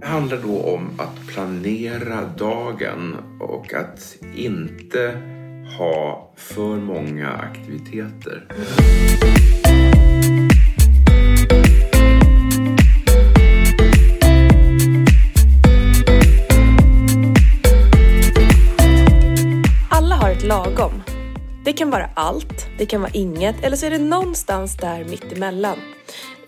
Det handlar då om att planera dagen och att inte ha för många aktiviteter. Alla har ett lagom. Det kan vara allt, det kan vara inget eller så är det någonstans där mittemellan.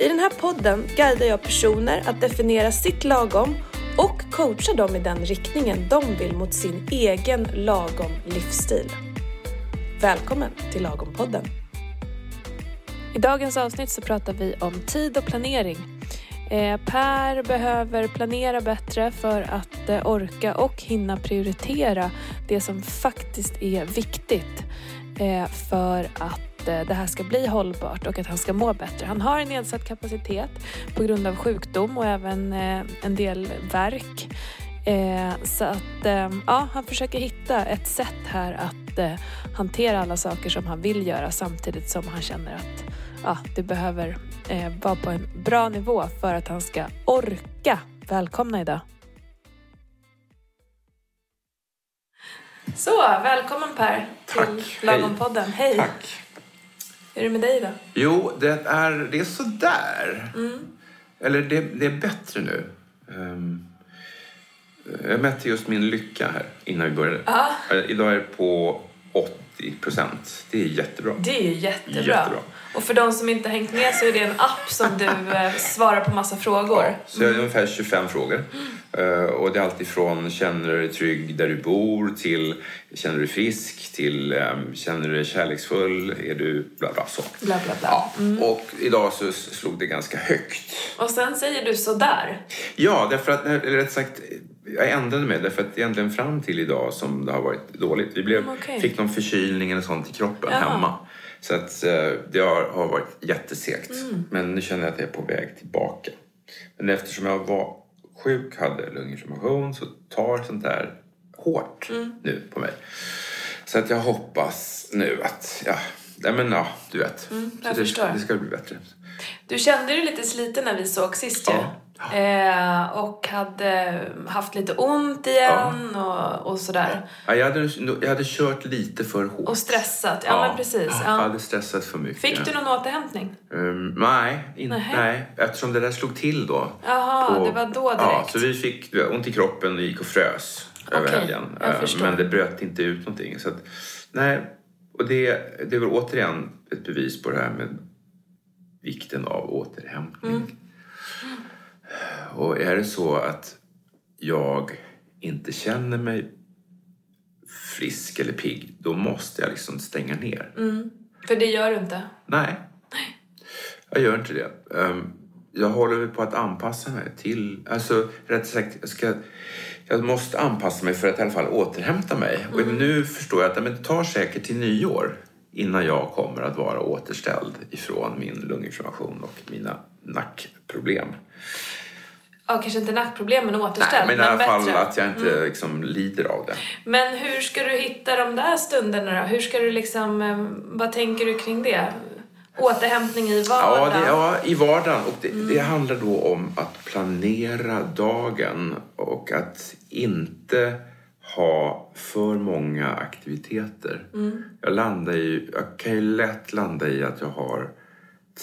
I den här podden guidar jag personer att definiera sitt lagom och coachar dem i den riktningen de vill mot sin egen lagom livsstil. Välkommen till Lagom-podden. I dagens avsnitt så pratar vi om tid och planering. Eh, per behöver planera bättre för att eh, orka och hinna prioritera det som faktiskt är viktigt eh, för att eh, det här ska bli hållbart och att han ska må bättre. Han har en nedsatt kapacitet på grund av sjukdom och även eh, en del värk. Eh, så att ja, han försöker hitta ett sätt här att hantera alla saker som han vill göra samtidigt som han känner att ja, det behöver eh, vara på en bra nivå för att han ska orka. Välkomna idag! Så, välkommen Per Tack, till hej. Lagom-podden. Hej! Tack. Hur är det med dig då? Jo, det är, det är sådär. Mm. Eller det, det är bättre nu. Ehm, jag mätte just min lycka här innan vi började. Ja. Eh, Idag är det på 80 procent. Det är jättebra. Det är jättebra. Jättebra. Och för de som inte hängt med så är det en app som du eh, svarar på massa frågor. Ja, så jag har ungefär 25 frågor. Eh, och det är alltid från känner du dig trygg där du bor till känner du dig frisk till ehm, känner du dig kärleksfull, är du bla bla så. Bla bla bla. Ja, och idag så slog det ganska högt. Och sen säger du sådär. Ja, därför att, eller rätt sagt, jag ändrade mig därför att egentligen fram till idag som det har varit dåligt. Vi blev, Mm, okej. fick någon förkylning eller sånt i kroppen Jaha. hemma. Så att eh, det har, har varit jättesegt. Mm. Men nu känner jag att jag är på väg tillbaka. Men eftersom jag var sjuk, hade lunginflammation, så tar sånt där hårt Mm. nu på mig. Så att jag hoppas nu att, ja, nej men ja, du vet. Mm, jag så det, det ska bli bättre. Du kände dig lite sliten när vi såg sist ju. Ja. Eh, och hade haft lite ont igen och, och sådär. Ja, jag, hade, jag hade kört lite för hårt. Och stressat. Ja, men precis. Jag Ja. hade stressat för mycket. Fick du någon återhämtning? Ehm, nej, in, nej, eftersom det där slog till då. Jaha, det var då Ja, direkt. så vi fick ont i kroppen och gick och frös över Okej, helgen. Ehm. Men det bröt inte ut någonting. Så att, nej, och det, det väl återigen ett bevis på det här med vikten av återhämtning. Mm. Och är det så att jag inte känner mig frisk eller pigg, då måste jag liksom stänga ner. Mm. För det gör du inte? Nej. Jag gör inte det. Ehm, Jag håller på att anpassa mig till... Alltså, rätt sagt, jag, ska, jag måste anpassa mig för att i alla fall återhämta mig. Och nu förstår jag att det tar säkert till nyår innan jag kommer att vara återställd ifrån min lunginflammation och mina nackproblem. Ja, kanske inte nackproblem men Nej, återställd. men i alla fall bättre. att jag inte liksom lider av det. Men hur ska du hitta de där stunderna då? Hur ska du liksom, eh, vad tänker du kring det? Återhämtning i Ja, vardagen? det, ja, i vardagen. Och det, det handlar då om att planera dagen och att inte ha för många aktiviteter. Jag, landar i, jag kan ju lätt landa i att jag har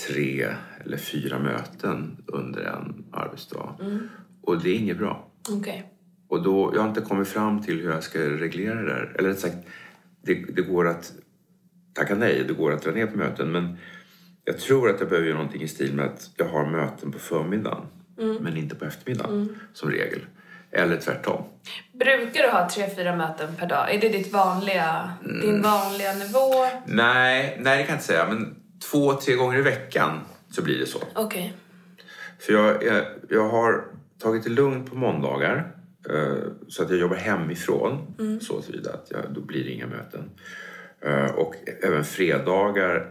tre eller fyra möten under en arbetsdag. Och det är inget bra. Okej. Och då, jag har inte kommit fram till hur jag ska reglera det där. Eller rätt sagt, det, det går att tacka nej, det går att dra ner på möten. Men jag tror att jag behöver göra någonting i stil med att jag har möten på förmiddagen. Men inte på eftermiddagen, som regel. Eller tvärtom. Brukar du ha tre, fyra möten per dag? Är det ditt vanliga, Mm. din vanliga nivå? Nej, nej, det kan jag inte säga. Men två, tre gånger i veckan så blir det så. Okej. För jag, jag, jag har tagit det lugnt på måndagar. eh, Så att jag jobbar hemifrån. Så tillvida att jag, då blir det inga möten. Eh, Och även fredagar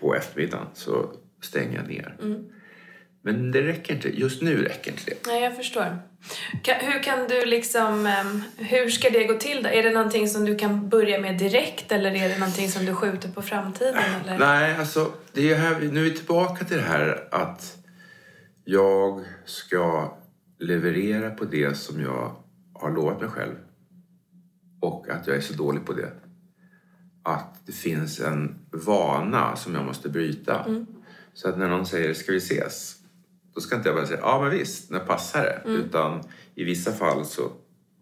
på eftermiddagen så stänger jag ner. Men det räcker inte. Just nu räcker inte det. Nej, jag förstår. Hur kan du liksom, ehm, hur ska det gå till då? Är det någonting som du kan börja med direkt eller är det någonting som du skjuter på framtiden? Eller? Nej, alltså det är här, nu är vi tillbaka till det här att jag ska leverera på det som jag har lovat mig själv och att jag är så dålig på det. Att det finns en vana som jag måste bryta. Mm. Så att när någon säger ska vi ses? Då ska inte jag bara säga ja men visst, när passar det? Mm. Utan i vissa fall så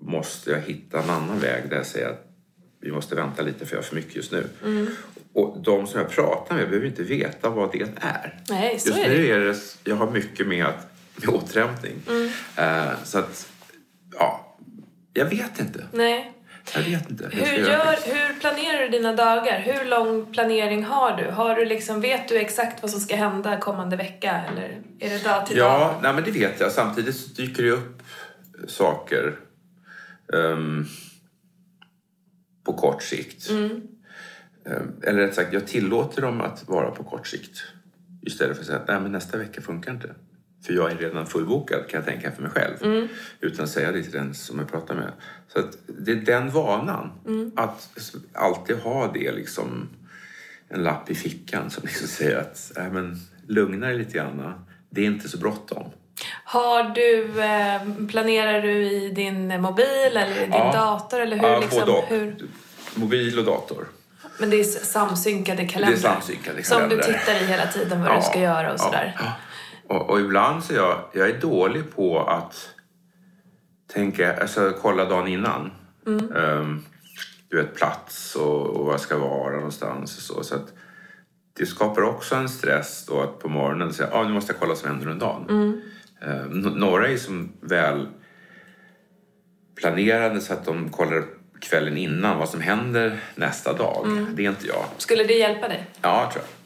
måste jag hitta en annan väg där jag säger att vi måste vänta lite för jag har för mycket just nu. Mm. Och de som jag pratar med behöver inte veta vad det är. Nej, så Just är nu är det, jag har mycket med, att, med återhämtning. Mm. Eh, så att, ja, jag vet inte. Nej. Jag vet inte. Jag Hur, gör, hur planerar du dina dagar? Hur lång planering har du? Har du liksom, vet du exakt vad som ska hända kommande vecka? Eller är det dag till dag? Ja, nej, men det vet jag. Samtidigt dyker det upp saker ehm, på kort sikt. Mm. Ehm, eller rätt sagt, jag tillåter dem att vara på kort sikt. Istället för att säga att nej, men nästa vecka funkar inte. För jag är redan fullbokad kan jag tänka för mig själv. Mm. Utan säga det till den som jag pratar med. Så att det är den vanan. Mm. Att alltid ha det liksom en lapp i fickan som liksom säger att nej, men, lugna dig lite grann. Det är inte så bråttom. Har du, eh, planerar du i din mobil eller i din Ja. dator? Eller hur, Ja, liksom, och. hur? Mobil och dator. Men det är samsynkade kalendrar? Det är samsynkade Som du kalendrar. tittar i hela tiden vad du ska göra och sådär? Ja. Och, och ibland så är jag, jag är dålig på att tänka, alltså kolla dagen innan. Mm. Ehm, du vet plats och, och var jag ska vara någonstans och så. så att det skapar också en stress då att på morgonen säga ah, nu måste jag kolla vad som händer under dagen. Mm. N- några är som väl planerade så att de kollar kvällen innan vad som händer nästa dag. Mm. Det är inte jag. Skulle det hjälpa dig? Ja, tror jag.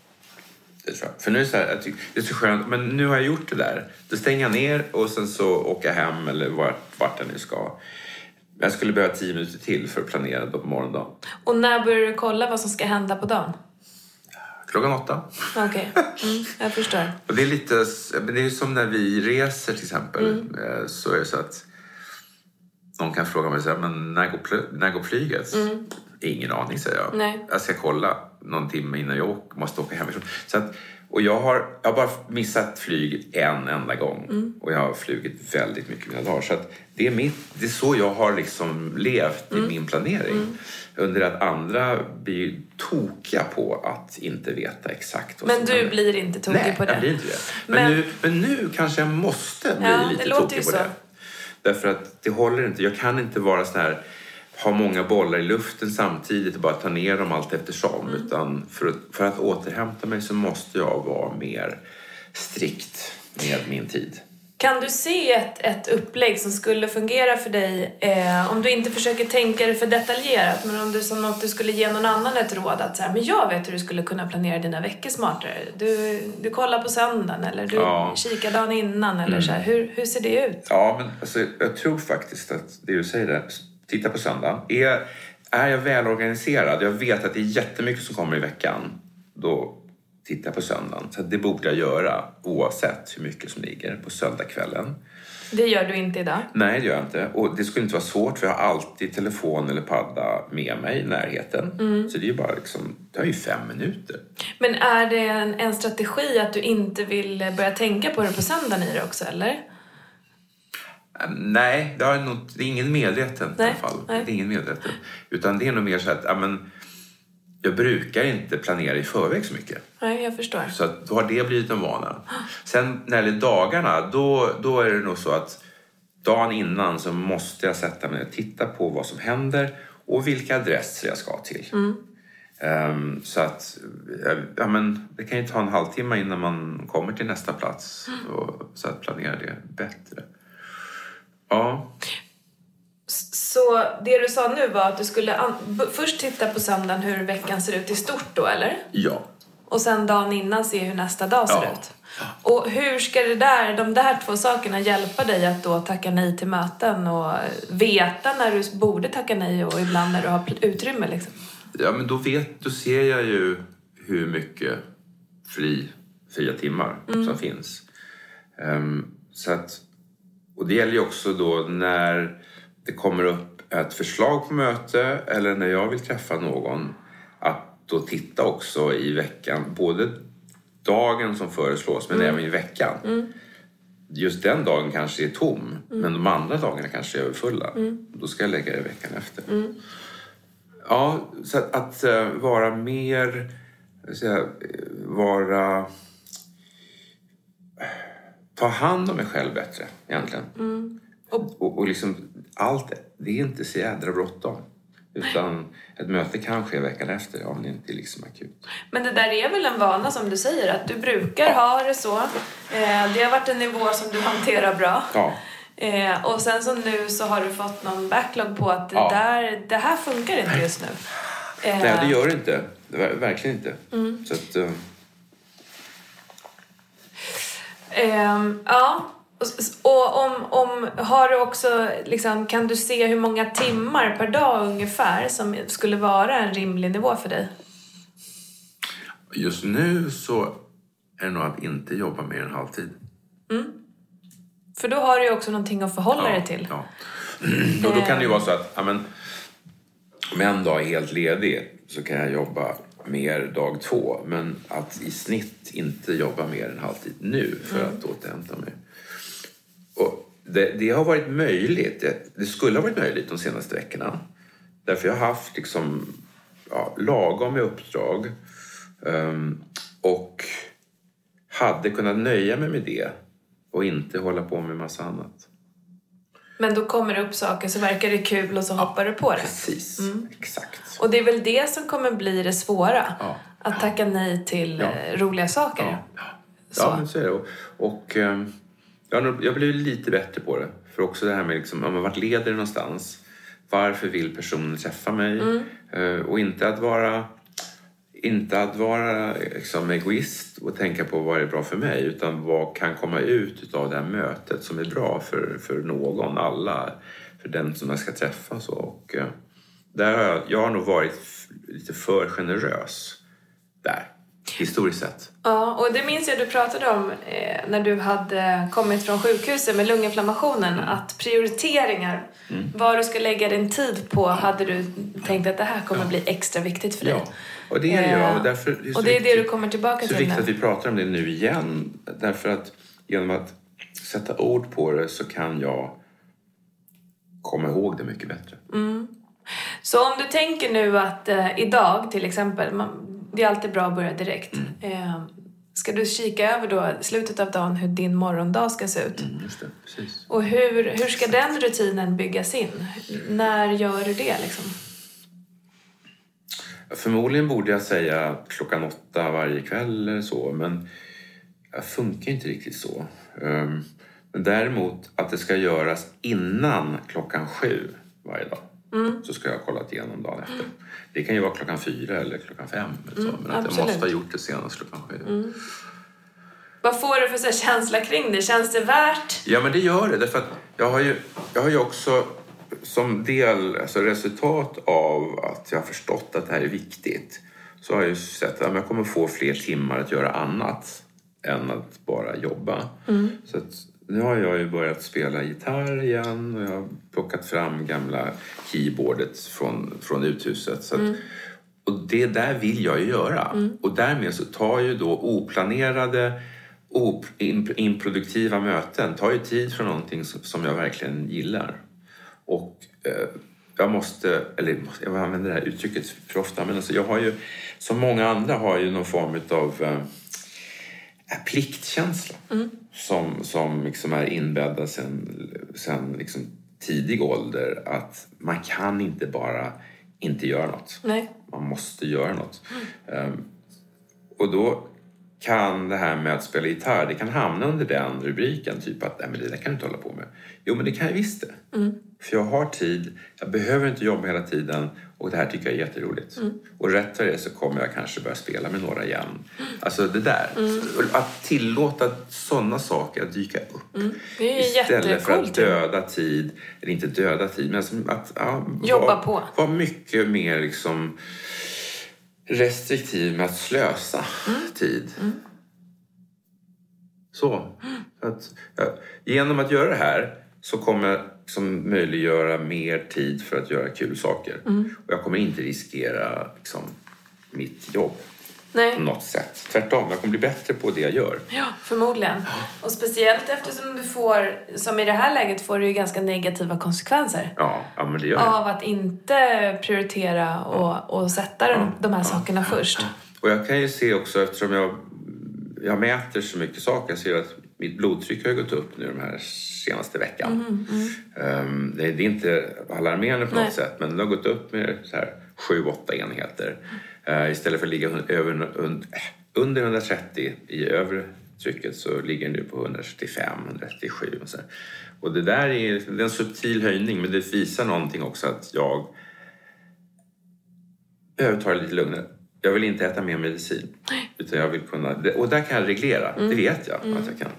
Det tror jag. För nu är det så här, jag tycker, det är så skönt, men nu har jag gjort det där. Då stänger jag ner och sen så åker jag hem eller vart, vart jag nu ska. Jag skulle behöva tio minuter till för att planera då på morgondagen. Och när börjar du kolla vad som ska hända på dagen? Klockan åtta. Okej, mm, jag förstår. Och det är lite, men det är ju som när vi reser till exempel. Mm. Eh, Så är det så att någon kan fråga mig så här, men när går, när går flyget? Ingen aning säger jag. Mm. Nej. Jag ska kolla någon timme innan jag måste åka hemifrån. Så att, och jag har, jag har bara missat flyg en enda gång. Mm. Och jag har flugit väldigt mycket mina dagar. Så att det, är mitt, det är så jag har liksom levt Mm. i min planering. Under att andra blir tokiga på att inte veta exakt vad Men som du händer. blir inte tokig Nej, på det? jag blir inte det. Men, Men- Nu, men nu kanske jag måste bli Ja, lite tokig på så. det. Därför att det håller inte. Jag kan inte vara sån här ha många bollar i luften samtidigt och bara ta ner dem allt eftersom. Mm. Utan för att, för att återhämta mig så måste jag vara mer strikt med min tid. Kan du se ett, ett upplägg som skulle fungera för dig eh, om du inte försöker tänka det för detaljerat men om du som något du skulle ge någon annan ett råd att så här, men jag vet hur du skulle kunna planera dina veckor smartare. Du, du kollar på söndagen eller du Ja. Mm. kikar dagen innan eller så här. Hur, hur ser det ut? Ja, men alltså, jag tror faktiskt att det du säger där, titta på söndagen. Är, är jag välorganiserad, jag vet att det är jättemycket som kommer i veckan, då tittar jag på söndagen. Så det borde jag göra oavsett hur mycket som ligger på söndagskvällen. Det gör du inte idag. Nej, det gör jag inte. Och det skulle inte vara svårt för jag har alltid telefon eller padda med mig i närheten. Så det är ju bara liksom, det tar ju fem minuter. Men är det en, en strategi att du inte vill börja tänka på det på söndagen i det också eller? Eh, Nej, det, har nog, det är ingen medveten i Nej, alla fall. nej. Det är ingen medveten. Utan det är nog mer så att ja, men, jag brukar inte planera i förväg så mycket. Nej, jag förstår. Så att då har det blivit en vana. Sen när det gäller dagarna, då, då är det nog så att dagen innan så måste jag sätta mig och titta på vad som händer och vilka adresser jag ska till. Ehm, så att eh, ja, men det kan ju ta en halvtimme innan man kommer till nästa plats. Och, så att planera det bättre. Ja, Så det du sa nu var att du skulle först titta på söndagen hur veckan ser ut i stort då eller? ja. Och sen dagen innan se hur nästa dag ser Ja. ut. Och hur ska det där, de där två sakerna hjälpa dig att då tacka nej till möten och veta när du borde tacka nej och ibland när du har utrymme liksom? Ja, men då, vet, då ser jag ju hur mycket fri, fria timmar som finns. Ehm, så att, och det gäller ju också då när det kommer upp ett förslag på möte eller när jag vill träffa någon att då titta också i veckan, både dagen som föreslås men även i veckan. just den dagen kanske är tom, men de andra dagarna kanske är överfulla. Då ska jag lägga det veckan efter. Ja, så att, att eh, vara mer... säga, vara... Ta hand om mig själv bättre, egentligen. Och, Och, och liksom, allt, det är inte så jädra bråttom. Utan ett möte kan ske veckan efter om det inte är liksom akut. men det där är väl en vana som du säger, att du brukar ha det så. Eh, det har varit en nivå som du hanterar bra. Ja, Eh, och sen så nu så har du fått någon backlog på att det, Ja. där, det här funkar inte just nu. Eh, nej det gör det inte. Verkligen inte. Så att, Ehm, ja. Och, och om, om, har du också, liksom, kan du se hur många timmar per dag ungefär som skulle vara en rimlig nivå för dig? just nu så är det nog att inte jobba mer än halvtid. För då har du ju också någonting att förhålla dig till. Ja. Och då kan det ju vara så att ja, men, om en dag är helt ledig så kan jag jobba mer dag två. Men att i snitt inte jobba mer än halvtid nu för att återhämta mig. Och det, det har varit möjligt. Det, det skulle ha varit möjligt de senaste veckorna. Därför jag har haft liksom, ja, lagom med uppdrag. ehm, och hade kunnat nöja mig med det och inte hålla på med massa annat. Men då kommer det upp saker så verkar det kul och så hoppar du på det. Precis, exakt. Och det är väl det som kommer bli det svåra. Ja. Att tacka nej till Ja. eh, roliga saker. Ja, ja. Så. ja men så är det. Och, och ehm, jag, blir lite bättre på det. För också det här med liksom, om man varit leder någonstans. Varför vill personen träffa mig? Eh, och inte att vara inte att vara liksom, egoist och tänka på vad är bra för mig utan vad kan komma ut av det här mötet som är bra för, för någon, alla, för den som jag ska träffa. Så. Och, eh, där har jag, jag har nog varit lite för generös där, historiskt sett. Ja, och det minns jag du pratade om eh, när du hade kommit från sjukhuset med lunginflammationen. Mm. Att prioriteringar, vad du ska lägga din tid på, hade du tänkt att det här kommer bli extra viktigt för dig. Ja, och det är det. Eh, Och, därför är och det är det viktigt- du kommer tillbaka till viktigt nu. att vi pratar om det nu igen. Därför att genom att sätta ord på det så kan jag komma ihåg det mycket bättre. Så om du tänker nu att eh, idag till exempel, man, det är alltid bra att börja direkt. Eh, ska du kika över då slutet av dagen hur din morgondag ska se ut? Mm, det. Och hur, hur ska den rutinen byggas in? När gör du det liksom? Förmodligen borde jag säga klockan åtta varje kväll eller så, men jag funkar inte riktigt så. Ehm, Men däremot att det ska göras innan klockan sju varje dag. Mm. Så ska jag ha kollat igenom dagen efter. Det kan ju vara klockan fyra eller klockan fem. Eller så, men att jag Mm, absolut. Mm. måste ha gjort det senast klockan sju. Vad får du för så känsla kring det? Känns det värt? Ja, men det gör det. Därför att jag har ju, jag har ju också som del, alltså resultat av att jag har förstått att det här är viktigt så har jag ju sett att jag kommer få fler timmar att göra annat än att bara jobba. Så att, nu har jag ju börjat spela gitarr igen och jag har plockat fram gamla keyboardet från, från uthuset. Så att, Och det där vill jag ju göra. Och därmed så tar ju då oplanerade op- imp- improduktiva möten tar ju tid från någonting som, jag verkligen gillar. Och eh, jag måste, eller jag använder det här uttrycket för ofta, men alltså jag har ju, som många andra har ju någon form av eh, pliktkänsla som, som liksom är inbäddad sen, sen liksom tidig ålder att man kan inte bara inte göra något. Nej. Man måste göra något. Ehm, och då kan det här med att spela gitarr, det kan hamna under den rubriken. Typ att Nej, men det där kan du inte hålla på med. Jo, men det kan jag visst det. För jag har tid, jag behöver inte jobba hela tiden och det här tycker jag är jätteroligt. Och rätt för det så kommer jag kanske börja spela med några igen. Alltså det där. Att tillåta sådana saker att dyka upp. Ju Istället för att döda tid, eller inte döda tid, men alltså att ja, Jobba vara, på. vara mycket mer liksom restriktiv med att slösa Mm. tid. Så. så att, ja, genom att göra det här så kommer jag liksom möjliggöra mer tid för att göra kul saker. Mm. Och jag kommer inte riskera liksom, mitt jobb. Nej. på något sätt. Tvärtom, jag kommer bli bättre på det jag gör. Ja, förmodligen. Och speciellt eftersom du får, som i det här läget, får du ju ganska negativa konsekvenser. Ja, ja men det gör jag. Av att inte prioritera och, och sätta de, de här sakerna först. Och jag kan ju se också eftersom jag, jag mäter så mycket saker, jag ser att mitt blodtryck har gått upp nu den här senaste veckan. Ehm, det, det är inte alarmerande på något Nej. sätt men det har gått upp med så här 7-8 enheter. Eh, istället för att ligga över, äh, under 130 i övre trycket så ligger det nu på 135, 137 och så. Och det där är, det är en subtil höjning men det visar någonting också att jag behöver ta det lite lugnare. Jag vill inte äta mer medicin. Utan jag vill kunna, och där kan jag reglera, det vet jag att jag kan.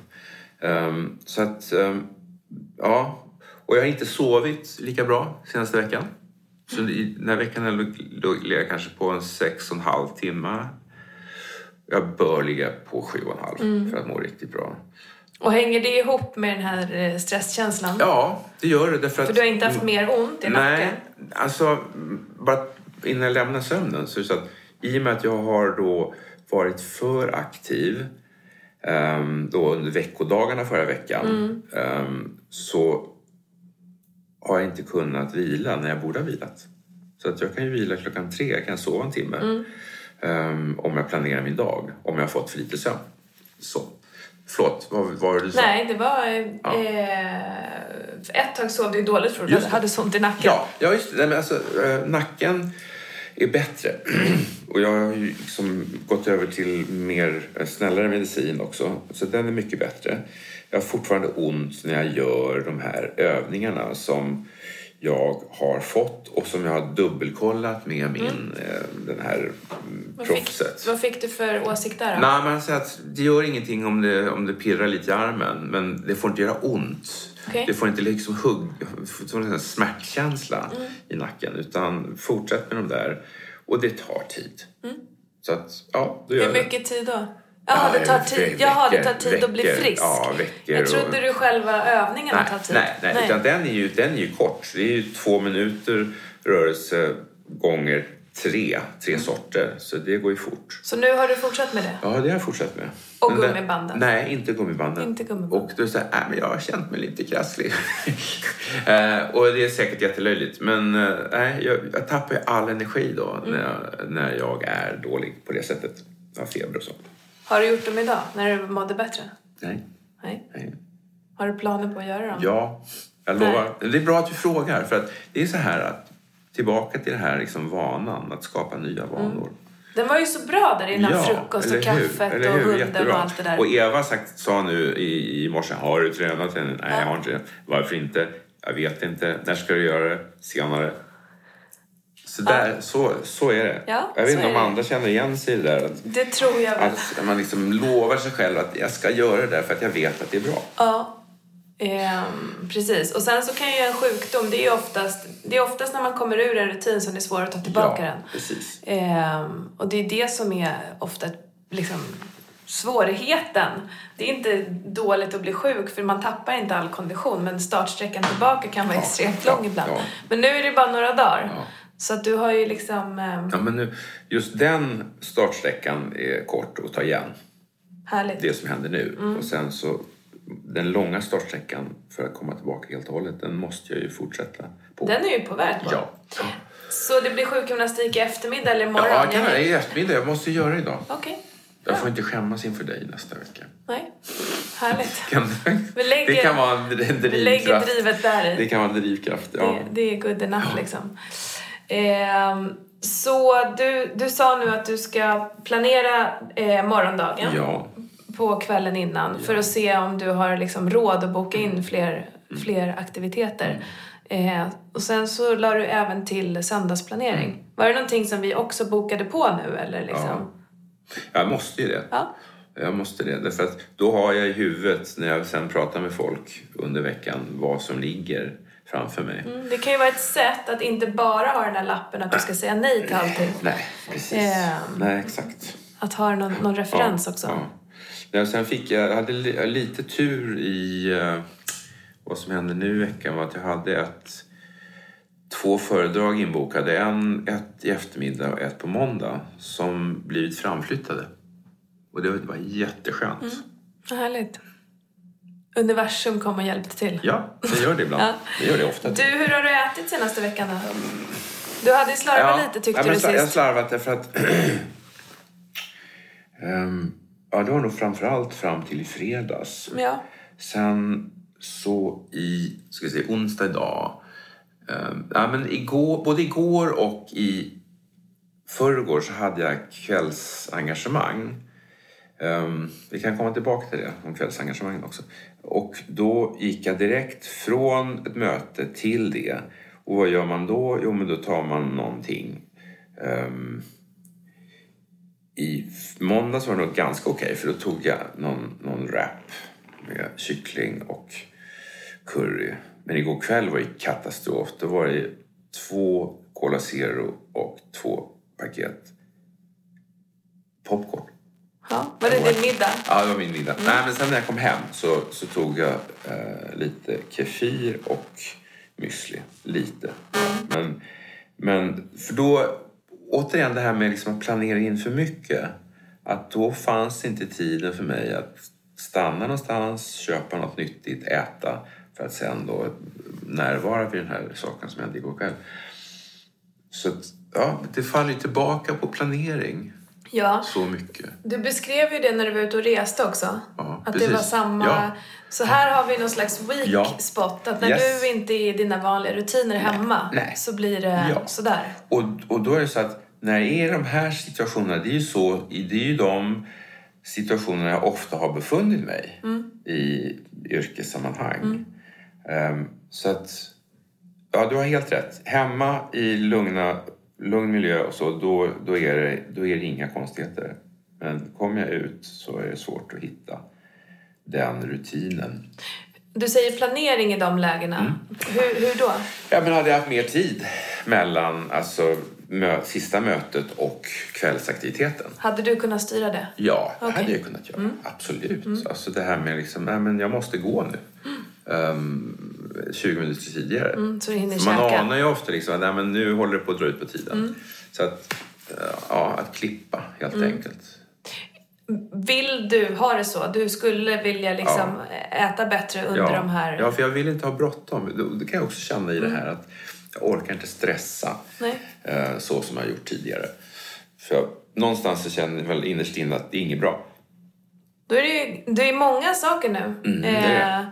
Ehm, så att, ehm, ja. Och jag har inte sovit lika bra senaste veckan. Så i, den här veckan har jag legat kanske på en sex och en halv timme. Jag bör ligga på sju och en halv för att må riktigt bra. Och hänger det ihop med den här eh, stresskänslan? Ja, det gör det. Därför att, För du har inte haft mer ont i nacken? Nej, alltså mm, bara innan jag lämnar sömnen så är det så att i och med att jag har då varit för aktiv ehm, då under veckodagarna förra veckan Mm. ehm, så har jag inte kunnat vila när jag borde ha vilat. Så att jag kan ju vila klockan tre, jag kan sova en timme Mm. ehm, om jag planerar min dag, om jag har fått för lite sömn. Så. Förlåt, vad var det du sa? Nej, det var... Eh, för ett tag sov du dåligt för att du hade så ont i nacken. Ja, ja just det. Nej, men alltså, eh, nacken är bättre. Och jag har ju liksom gått över till mer eh, snällare medicin också. Så den är mycket bättre. Jag har fortfarande ont när jag gör de här övningarna som jag har fått och som jag har dubbelkollat med min, eh, den här mm, Vad, fick, proffset. vad fick du för åsikt där då? Nej, men han säger att det gör ingenting om det, om det pirrar lite i armen, men det får inte göra ont. Okej. Det får inte liksom hugg, få en smärtkänsla i nacken, utan fortsätt med de där. Och det tar tid. Så att, ja, då gör Hur mycket tid då? Jaha, det tar tid, Jaha, det tar veckor, tid att bli veckor. frisk. Ja, veckor. Jag trodde och- du själva övningarna Nej, tar tid. nej, nej, utan den är, ju, den är ju kort. Det är ju två minuter rörelse gånger tre, tre Mm. sorter. Så det går ju fort. Så nu har du fortsatt med det? Ja, det har jag fortsatt med. Och Men gummibanden? Nej, inte gummibanden. Inte gummibanden. Och då säger äh, men jag har känt mig lite krasslig. eh, och det är säkert jättelöjligt. Men eh, nej, jag, jag tappar ju all energi då Mm. när, jag, när jag är dålig på det sättet. Jag har feber och så. Har du gjort dem idag, när du mådde bättre? Nej, Nej. nej. Har du planer på att göra dem? Ja, jag lovar. Det är bra att du frågar. För att det är så här att tillbaka till den här liksom vanan att skapa nya vanor. Den var ju så bra där innan frukost och kaffet och hunden och allt det där. Och Eva sagt, sa nu i, i morse, har du tränat än? Nej, jag har inte det. Varför inte? Jag vet inte. När ska du göra det? Senare. Så, där, så, så är det. Ja, jag vet inte om det. andra känner igen sig i det där. Att, Det tror jag väl. att man liksom lovar sig själv att jag ska göra det där för att jag vet att det är bra. Ja, ehm, precis. Och sen så kan ju en sjukdom, det är oftast, det är oftast när man kommer ur en rutin som det är svårt att ta tillbaka ja, den. precis. Ehm, och det är det som är ofta liksom svårigheten. Det är inte dåligt att bli sjuk för man tappar inte all kondition men startsträckan tillbaka kan vara Ja, extremt ja, lång ibland. ja. Men nu är det bara några dagar. Ja. Så att du har ju liksom ehm, Ja, men nu, just den startsträckan är kort att ta igen. härligt. Det som händer nu. Mm. Och sen så den långa startsträckan för att komma tillbaka helt och hållet, den måste jag ju fortsätta på. Den är ju på väg på. Ja. Så det blir sjukgymnastik i eftermiddag eller imorgon? Ja, kan Jag- i eftermiddag. Jag måste göra det idag. Okej. Jag får inte skämmas inför dig nästa vecka. Nej. Härligt. Kan, Vi lägger- det kan vara en, en Vi lägger drivkraft. drivet där i. Det kan vara en drivkraft, ja. Det, det är good enough liksom. Ehm, så du, du sa nu att du ska planera eh, morgondagen Ja, på kvällen innan för att se om du har liksom råd att boka Mm. in fler, fler aktiviteter. Eh, och sen så la du även till söndagsplanering. Mm. Var det någonting som vi också bokade på nu eller liksom? jag måste ju det. Ja. Jag måste det. Därför att då har jag i huvudet när jag sen pratar med folk under veckan vad som ligger framför mig. Mm, Det kan ju vara ett sätt att inte bara ha den här lappen att du ska säga nej till allting. Nej, precis. Ehm. Nej, exakt. Att ha någon, någon referens också. Ja. Ja, sen fick jag, jag hade li, lite tur i eh, vad som hände nu i veckan var att jag hade ett två föredrag inbokade. En, ett i eftermiddag och ett på måndag som blivit framflyttade. Och det var jätteskönt. Mm. Härligt. Universum kom och hjälpte till. Ja, det gör det ibland. ja. Det gör det ofta. Du, hur har du ätit senaste veckan då? Du hade slarvat ja, lite tyckte ja, du sist. Jag har slarvat därför att... um, ja, det var nog framförallt fram till i fredags. Ja. Sen så i, ska vi se, onsdag idag. Um, ja, men igår, både igår och i förrgår så hade jag kvällsengagemang. Um, vi kan komma tillbaka till det, om kvällsengagemangen också. Och då gick jag direkt från ett möte till det. Och vad gör man då? Jo, men då tar man någonting. Um, I måndags var det nog ganska okej, okay, för då tog jag någon, någon wrap med kyckling och curry. Men igår kväll var det katastrof. Då var det två Cola Zero och två paket popcorn. Ja, var det din middag? Ja, det var min middag. Mm. Nej, men sen när jag kom hem så, så tog jag eh, lite kefir och müsli. Lite. Mm. Men, men för då, återigen det här med liksom att planera in för mycket. Att då fanns inte tiden för mig att stanna någonstans, köpa något nyttigt, äta för att sen då närvara vid den här saken som hände igår kväll. Så att, ja, det faller ju tillbaka på planering. Ja. Så mycket. Du beskrev ju det när du var ute och reste också. Ja, att precis. det var samma... Ja. Så här har vi någon slags weak ja. spot. Att när yes. du inte är i dina vanliga rutiner hemma Nej. så blir det ja. sådär. Och, och då är det så att när det är de här situationerna, det är ju så, det är ju de situationerna jag ofta har befunnit mig mm. i yrkessammanhang. Mm. Um, så att, ja du har helt rätt. Hemma i lugna lugn miljö och så, då, då, är det, då är det inga konstigheter. Men kommer jag ut så är det svårt att hitta den rutinen. Du säger planering i de lägena. Mm. Hur, hur då? Ja, men hade jag haft mer tid mellan alltså, mö sista mötet och kvällsaktiviteten. Hade du kunnat styra det? Ja, det okay. hade jag kunnat göra. Mm. Absolut. Mm. Alltså det här med liksom, nej men jag måste gå nu. Um, 20 minuter tidigare. Mm, så man käka. anar ju ofta liksom, att nu håller det på att dra ut på tiden. Mm. Så att, ja, att klippa helt mm. enkelt. Vill du ha det så? Du skulle vilja liksom ja. äta bättre under ja. de här... Ja, för jag vill inte ha bråttom. Det kan jag också känna i det mm. här att jag orkar inte stressa. Eh, så som jag har gjort tidigare. För jag, någonstans så känner jag väl innerst inne att det är inget bra. Då är det ju det är många saker nu. Mm, det är. Eh,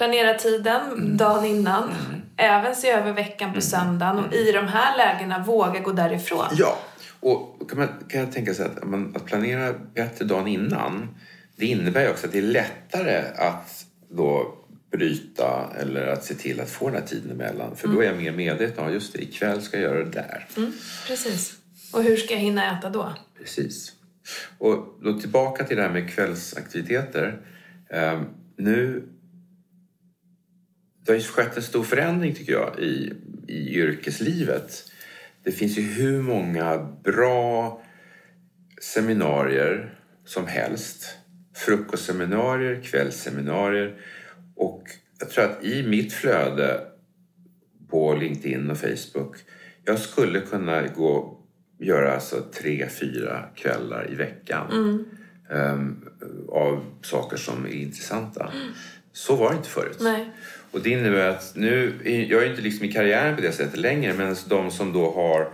planera tiden mm. dagen innan. Mm. Även se över veckan på mm. söndagen och i de här lägena våga gå därifrån. Ja, och kan, man, kan jag tänka sig att, man, att planera bättre dagen innan det innebär ju också att det är lättare att då bryta eller att se till att få den här tiden emellan. För mm. då är jag mer medveten om just det, ikväll ska jag göra det där. Mm, precis. Och hur ska jag hinna äta då? Precis. Och då tillbaka till det här med kvällsaktiviteter. Um, nu det har ju skett en stor förändring tycker jag i, i yrkeslivet. Det finns ju hur många bra seminarier som helst. Frukostseminarier, kvällsseminarier och jag tror att i mitt flöde på LinkedIn och Facebook jag skulle kunna gå göra alltså tre, fyra kvällar i veckan mm. um, av saker som är intressanta. Mm. Så var det inte förut. Nej. Och det innebär att nu, jag är inte liksom i karriären på det sättet längre, men de som då har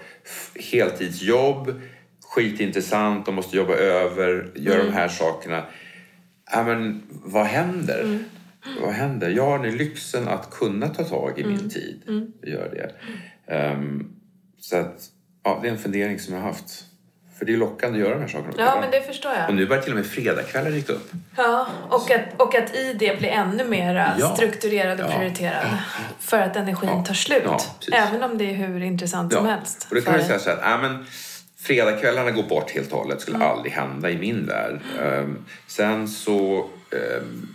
heltidsjobb, skitintressant, de måste jobba över, göra mm. de här sakerna. Ja, men vad händer? Mm. Vad händer? Jag har nu lyxen att kunna ta tag i mm. min tid mm. göra det. Um, så att, ja, det är en fundering som jag har haft. För det är lockande att göra de här sakerna. Ja, men det förstår jag. Och nu börjar till och med fredagskvällar dyka upp. Ja, och att, och att i det blir ännu mer ja. strukturerad och ja. prioriterad. För att energin ja. tar slut. Även om det är hur intressant som helst. Och då kan man säga så här, ja, men fredagskvällarna går bort helt och hållet. skulle mm. aldrig hända i min värld. Um, sen så um,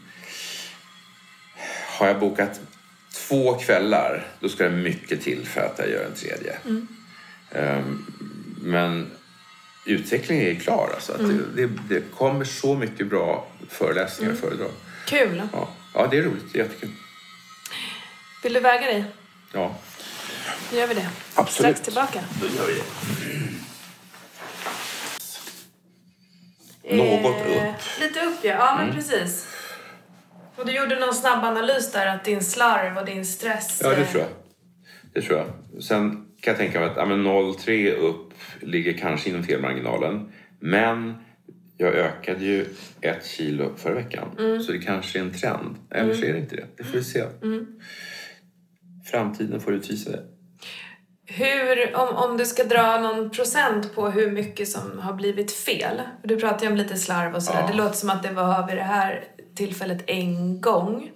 har jag bokat två kvällar. Då ska det mycket till för att jag gör en tredje. Mm. Um, men utvecklingen är klar. Alltså, att mm. det, det, kommer så mycket bra föreläsningar och mm. föredrag. Kul! Ja. ja, det är roligt. Jättekul. Vill du väga dig? Ja. Då gör vi det. Absolut. Strax tillbaka. Då gör vi det. Något Eh, upp. Lite upp, ja. Ja, men Mm. precis. Och du gjorde någon snabb analys där att din slarv och din stress... Ja, det eh, tror jag. Det tror jag. Sen kan jag tänka mig att ja, men 0,3 upp ligger kanske inom felmarginalen. Men jag ökade ju ett kilo förra veckan. Mm. Så det kanske är en trend. Eller så är det inte det. Det får vi se. Mm. Framtiden får utvisa det. Hur, om, om du ska dra någon procent på hur mycket som har blivit fel. Du pratar ju om lite slarv och sådär. Ja. Det låter som att det var vid det här tillfället en gång.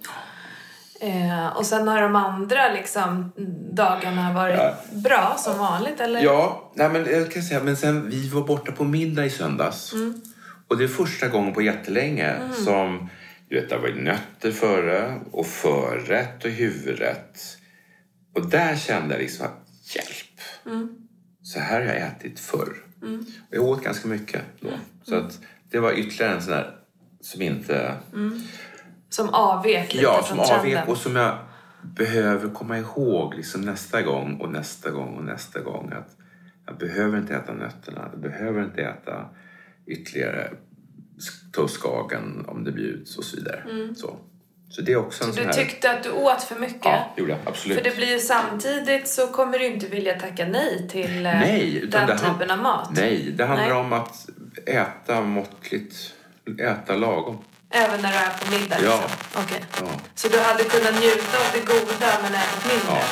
Eh, och sen har de andra liksom, dagarna varit Ja. bra som vanligt, eller? Ja, nej, men jag kan säga, men sen vi var borta på middag i söndags. Och det är första gången på jättelänge som, du vet, det var nötter före och förrätt och huvudrätt. Och där kände jag liksom att, hjälp! Så här har jag ätit förr. Och jag åt ganska mycket då. Så att det var ytterligare en sån där som inte... Som avvek lite Ja, från som trenden. avvek och som jag behöver komma ihåg liksom nästa gång och nästa gång och nästa gång. Att jag behöver inte äta nötterna, jag behöver inte äta ytterligare toastskagen om det bjuds och så vidare. Så. så det är också en Mm. Du här... tyckte att du åt för mycket? Ja, det gjorde jag. Absolut. För det blir ju samtidigt så kommer du inte vilja tacka nej till eh, Nej, den typen av mat. Nej, det handlar Nej. om att äta måttligt, äta lagom. Även när du är på middag? Ja. Liksom. Okej. Ja. Så du hade kunnat njuta av det goda men ätit mindre? Ja.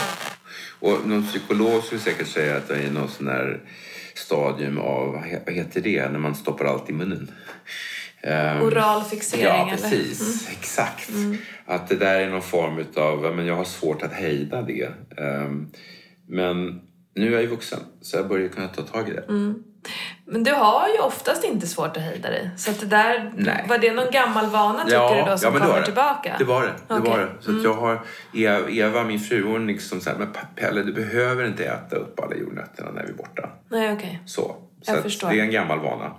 Och någon psykolog skulle säkert säga att det är någon sån här stadium av, vad he- vad heter det, när man stoppar allt i munnen? Ehm, Oral fixering Ja, eller? Mm. precis. Exakt. Att det där är någon form av, men jag har svårt att hejda det. Ehm, men nu är jag ju vuxen, så jag börjar kunna ta tag i det. Mm. Men du har ju oftast inte svårt att hejda dig. Så att det där, Nej. var det någon gammal vana tycker du då som det kommer det. tillbaka? Det var det. det, Okej. var det. Så att jag har, Eva, min fru, hon liksom så här, men Pelle du behöver inte äta upp alla jordnötterna när vi är borta. Nej, okej. Så, så Jag förstår. Mm. det är en gammal vana.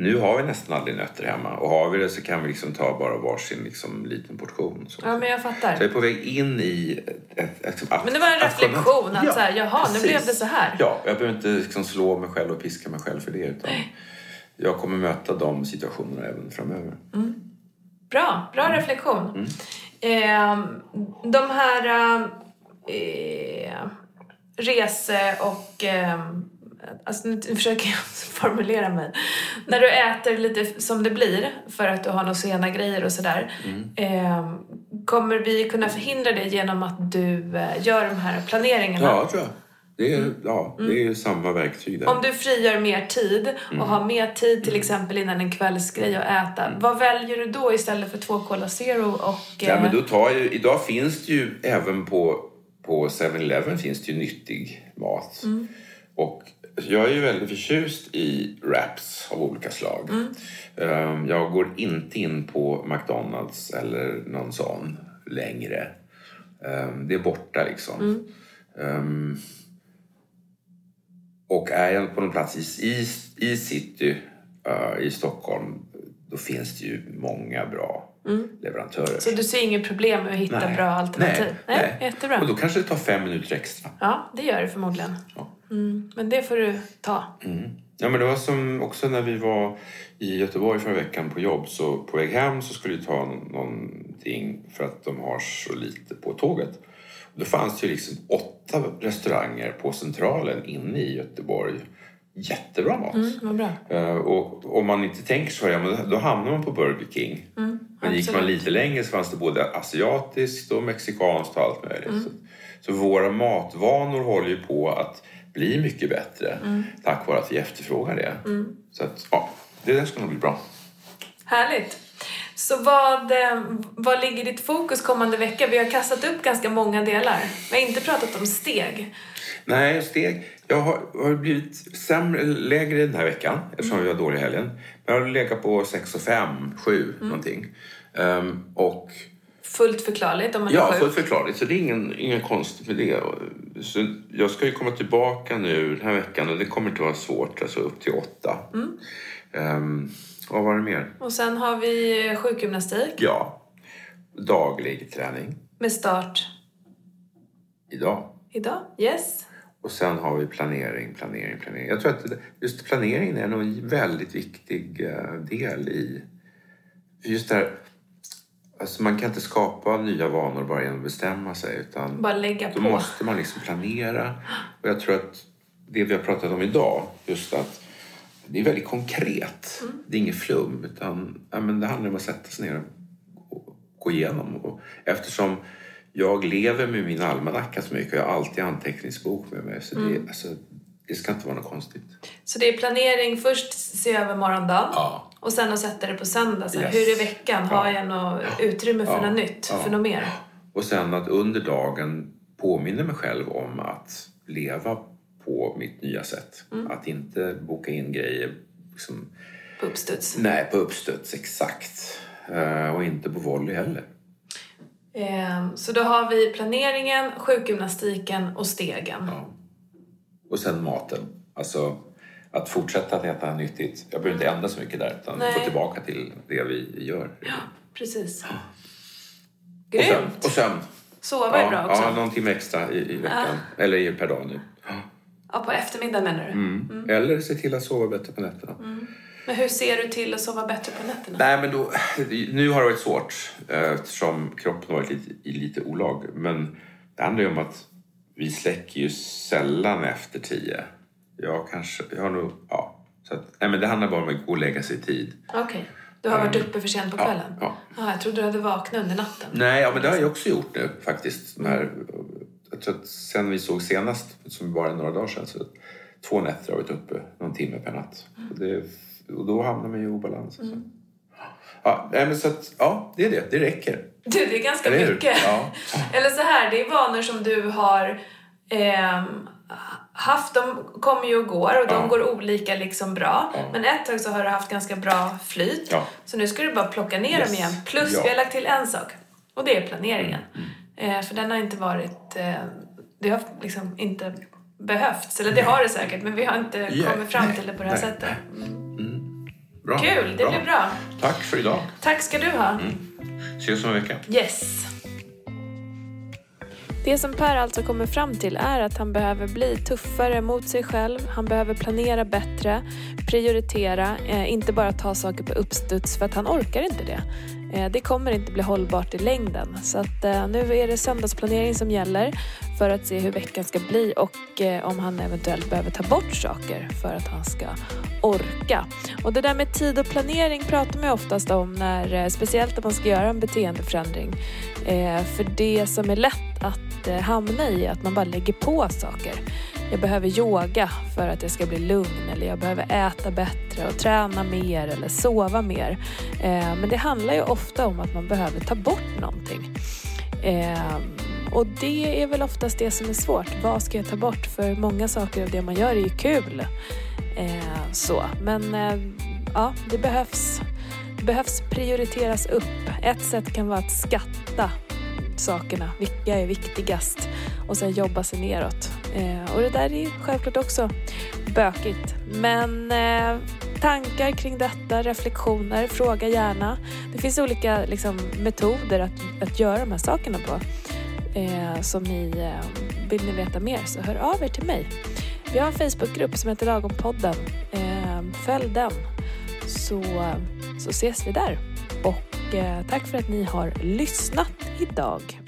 Nu har vi nästan aldrig nötter hemma och har vi det så kan vi liksom ta bara varsin liksom, liten portion. Så. Ja, men jag Så jag fattar. är på väg in i ett, ett, ett, att, Men det var en reflektion att så här, jaha, nu precis. blev det så här. Ja, jag behöver inte liksom slå mig själv och piska mig själv för det utan jag kommer möta de situationerna även framöver. Bra, bra Mm. reflektion. Eh, de här eh, rese och... Eh, alltså nu försöker jag formulera mig. När du äter lite som det blir för att du har några sena grejer och sådär. Mm. Eh, kommer vi kunna förhindra det genom att du eh, gör de här planeringarna? Ja, tror jag. Det är, ja, det är ju samma verktyg där. Om du frigör mer tid och Mm. har mer tid till exempel innan en kvällsgrej att äta. Vad väljer du då istället för två Cola Zero och... Ja, eh, men då tar ju, idag finns det ju även på, på 7-Eleven finns det ju nyttig mat. Och jag är ju väldigt förtjust i wraps av olika slag. Ehm, Jag går inte in på McDonalds eller någon sån längre. Ehm, Det är borta liksom. Ehm, Och är jag på någon plats i, i, i city eh, i Stockholm då finns det ju många bra leverantörer. Så du ser inget problem med att hitta bra alternativ? Nej, nej. Jättebra. Och då kanske det tar fem minuter extra. Ja, det gör det förmodligen. Ja. Mm, men det får du ta. Ja, men det var som också när vi var i Göteborg förra veckan på jobb. Så på väg hem så skulle vi ta någonting för att de har så lite på tåget. Och då fanns det ju liksom åtta restauranger på Centralen inne i Göteborg. Jättebra mat. Mm, vad bra. Eh, och om man inte tänker så, ja, men då hamnar man på Burger King. men gick man lite längre så fanns det både asiatiskt och mexikanskt och allt möjligt. Så, så våra matvanor håller ju på att bli mycket bättre tack vare att vi efterfrågar det. Så att, ja, det där ska nog bli bra. Härligt. Så vad, eh, vad ligger ditt fokus kommande vecka? Vi har kastat upp ganska många delar. Vi har inte pratat om steg. Nej, steg. Jag har, har blivit sämre, lägre den här veckan eftersom vi var dåliga i helgen. Men jag har legat på 6 och 5, 7 någonting. Ehm, och Fullt förklarligt om man är Ja, sjuk. fullt förklarligt. Så det är ingen, ingen konstigt med det. Så jag ska ju komma tillbaka nu den här veckan och det kommer inte vara svårt. Alltså upp till åtta. Um, vad var det mer? Och sen har vi sjukgymnastik Ja, daglig träning med start. idag. idag. Yes. Och sen har vi planering, planering, planering. Jag tror att just planeringen är nog en väldigt viktig eh, del i... Just det här, alltså man kan inte skapa nya vanor bara genom att bestämma sig. Utan Bara lägga då på. måste man liksom planera. Och jag tror att det vi har pratat om idag, just att det är väldigt konkret. Mm. Det är inget flum, utan ja, men det handlar om att sätta sig ner och gå igenom. Och eftersom jag lever med min almanacka så mycket och jag har alltid anteckningsbok med mig. Så det, Mm. alltså, det ska inte vara något konstigt. Så det är planering, först se över morgondagen Ja. Och sen att sätta det på söndag. Så Yes. Hur är veckan? Har jag något utrymme för Ja. något nytt? Ja. För något mer? Och sen att under dagen påminna mig själv om att leva på mitt nya sätt. Mm. Att inte boka in grejer liksom, På uppstuds. nej, på uppstuds, exakt. Eh, och inte på volley heller. Ehm, Så då har vi planeringen, sjukgymnastiken och stegen. Ja. Och sen maten. Alltså att fortsätta att äta nyttigt. Jag behöver inte ändra så mycket där utan Nej. gå tillbaka till det vi gör. Precis. Och sömn. Grymt! Och sömn. Sova är bra också. ja, någon timme extra i, i veckan. Eller i- per dag nu. Ja, på eftermiddagen menar du? Mm. Eller se till att sova bättre på nätterna. Men hur ser du till att sova bättre på nätterna? Nej, men då, nu har det varit svårt eh, eftersom kroppen har varit lite, i lite olag. Men det handlar ju om att vi släcker ju sällan efter tio. Jag kanske, jag har nog, ja. Så att, nej, men det handlar bara om att gå och lägga sig i tid. Okej. Du har varit uppe för sent på Ja, kvällen? ja. Ah, jag trodde du hade vaknat under natten. Nej, ja, men det har jag också gjort nu faktiskt. De här, jag tror att sen vi såg senast, som bara några dagar sedan, så två nätter har vi varit uppe någon timme per natt. Och, det, och då hamnar man ju i obalans. Alltså. Ja, nej, men så att, ja, det är det. Det räcker. Du, det är ganska Eller mycket. Ja. Eller så här, det är vanor som du har ehm, haft. De kommer ju och går och de Ja. går olika liksom bra. Ja. Men ett tag så har du haft ganska bra flyt. Ja. Så nu ska du bara plocka ner dem Yes. igen. Plus vi har lagt till en sak. Och det är planeringen. Mm, Eh, för den har inte varit... Eh, det har liksom inte behövts. Eller det har det säkert, men vi har inte Ja, kommit fram till det på det här nej, sättet. Bra. Kul, det blir bra. Tack för idag. Tack ska du ha. Ses om en vecka. Yes. Det som Per alltså kommer fram till är att han behöver bli tuffare mot sig själv. Han behöver planera bättre, prioritera, eh, inte bara ta saker på uppstuds för att han orkar inte det. Eh, det kommer inte bli hållbart i längden. Så att, eh, nu är det söndagsplanering som gäller för att se hur veckan ska bli och eh, om han eventuellt behöver ta bort saker för att han ska orka. Och det där med tid och planering pratar man ju oftast om när, speciellt om man ska göra en beteendeförändring. För det som är lätt att hamna i är att man bara lägger på saker. Jag behöver yoga för att jag ska bli lugn eller jag behöver äta bättre och träna mer eller sova mer. Eh, men det handlar ju ofta om att man behöver ta bort någonting. Eh, och det är väl oftast det som är svårt. Vad ska jag ta bort? För många saker av det man gör är ju kul. Eh, så. Men eh, ja, det behövs, det behövs prioriteras upp. Ett sätt kan vara att skatta sakerna. Vilka är viktigast? Och sen jobba sig neråt. Eh, och det där är självklart också bökigt. Men eh, tankar kring detta, reflektioner, fråga gärna. Det finns olika liksom, metoder att, att göra de här sakerna på. Eh, som ni, eh, vill ni veta mer så hör av er till mig. Vi har en Facebookgrupp som heter Lagompodden. Eh, följ den så, så ses vi där. Och och tack för att ni har lyssnat idag.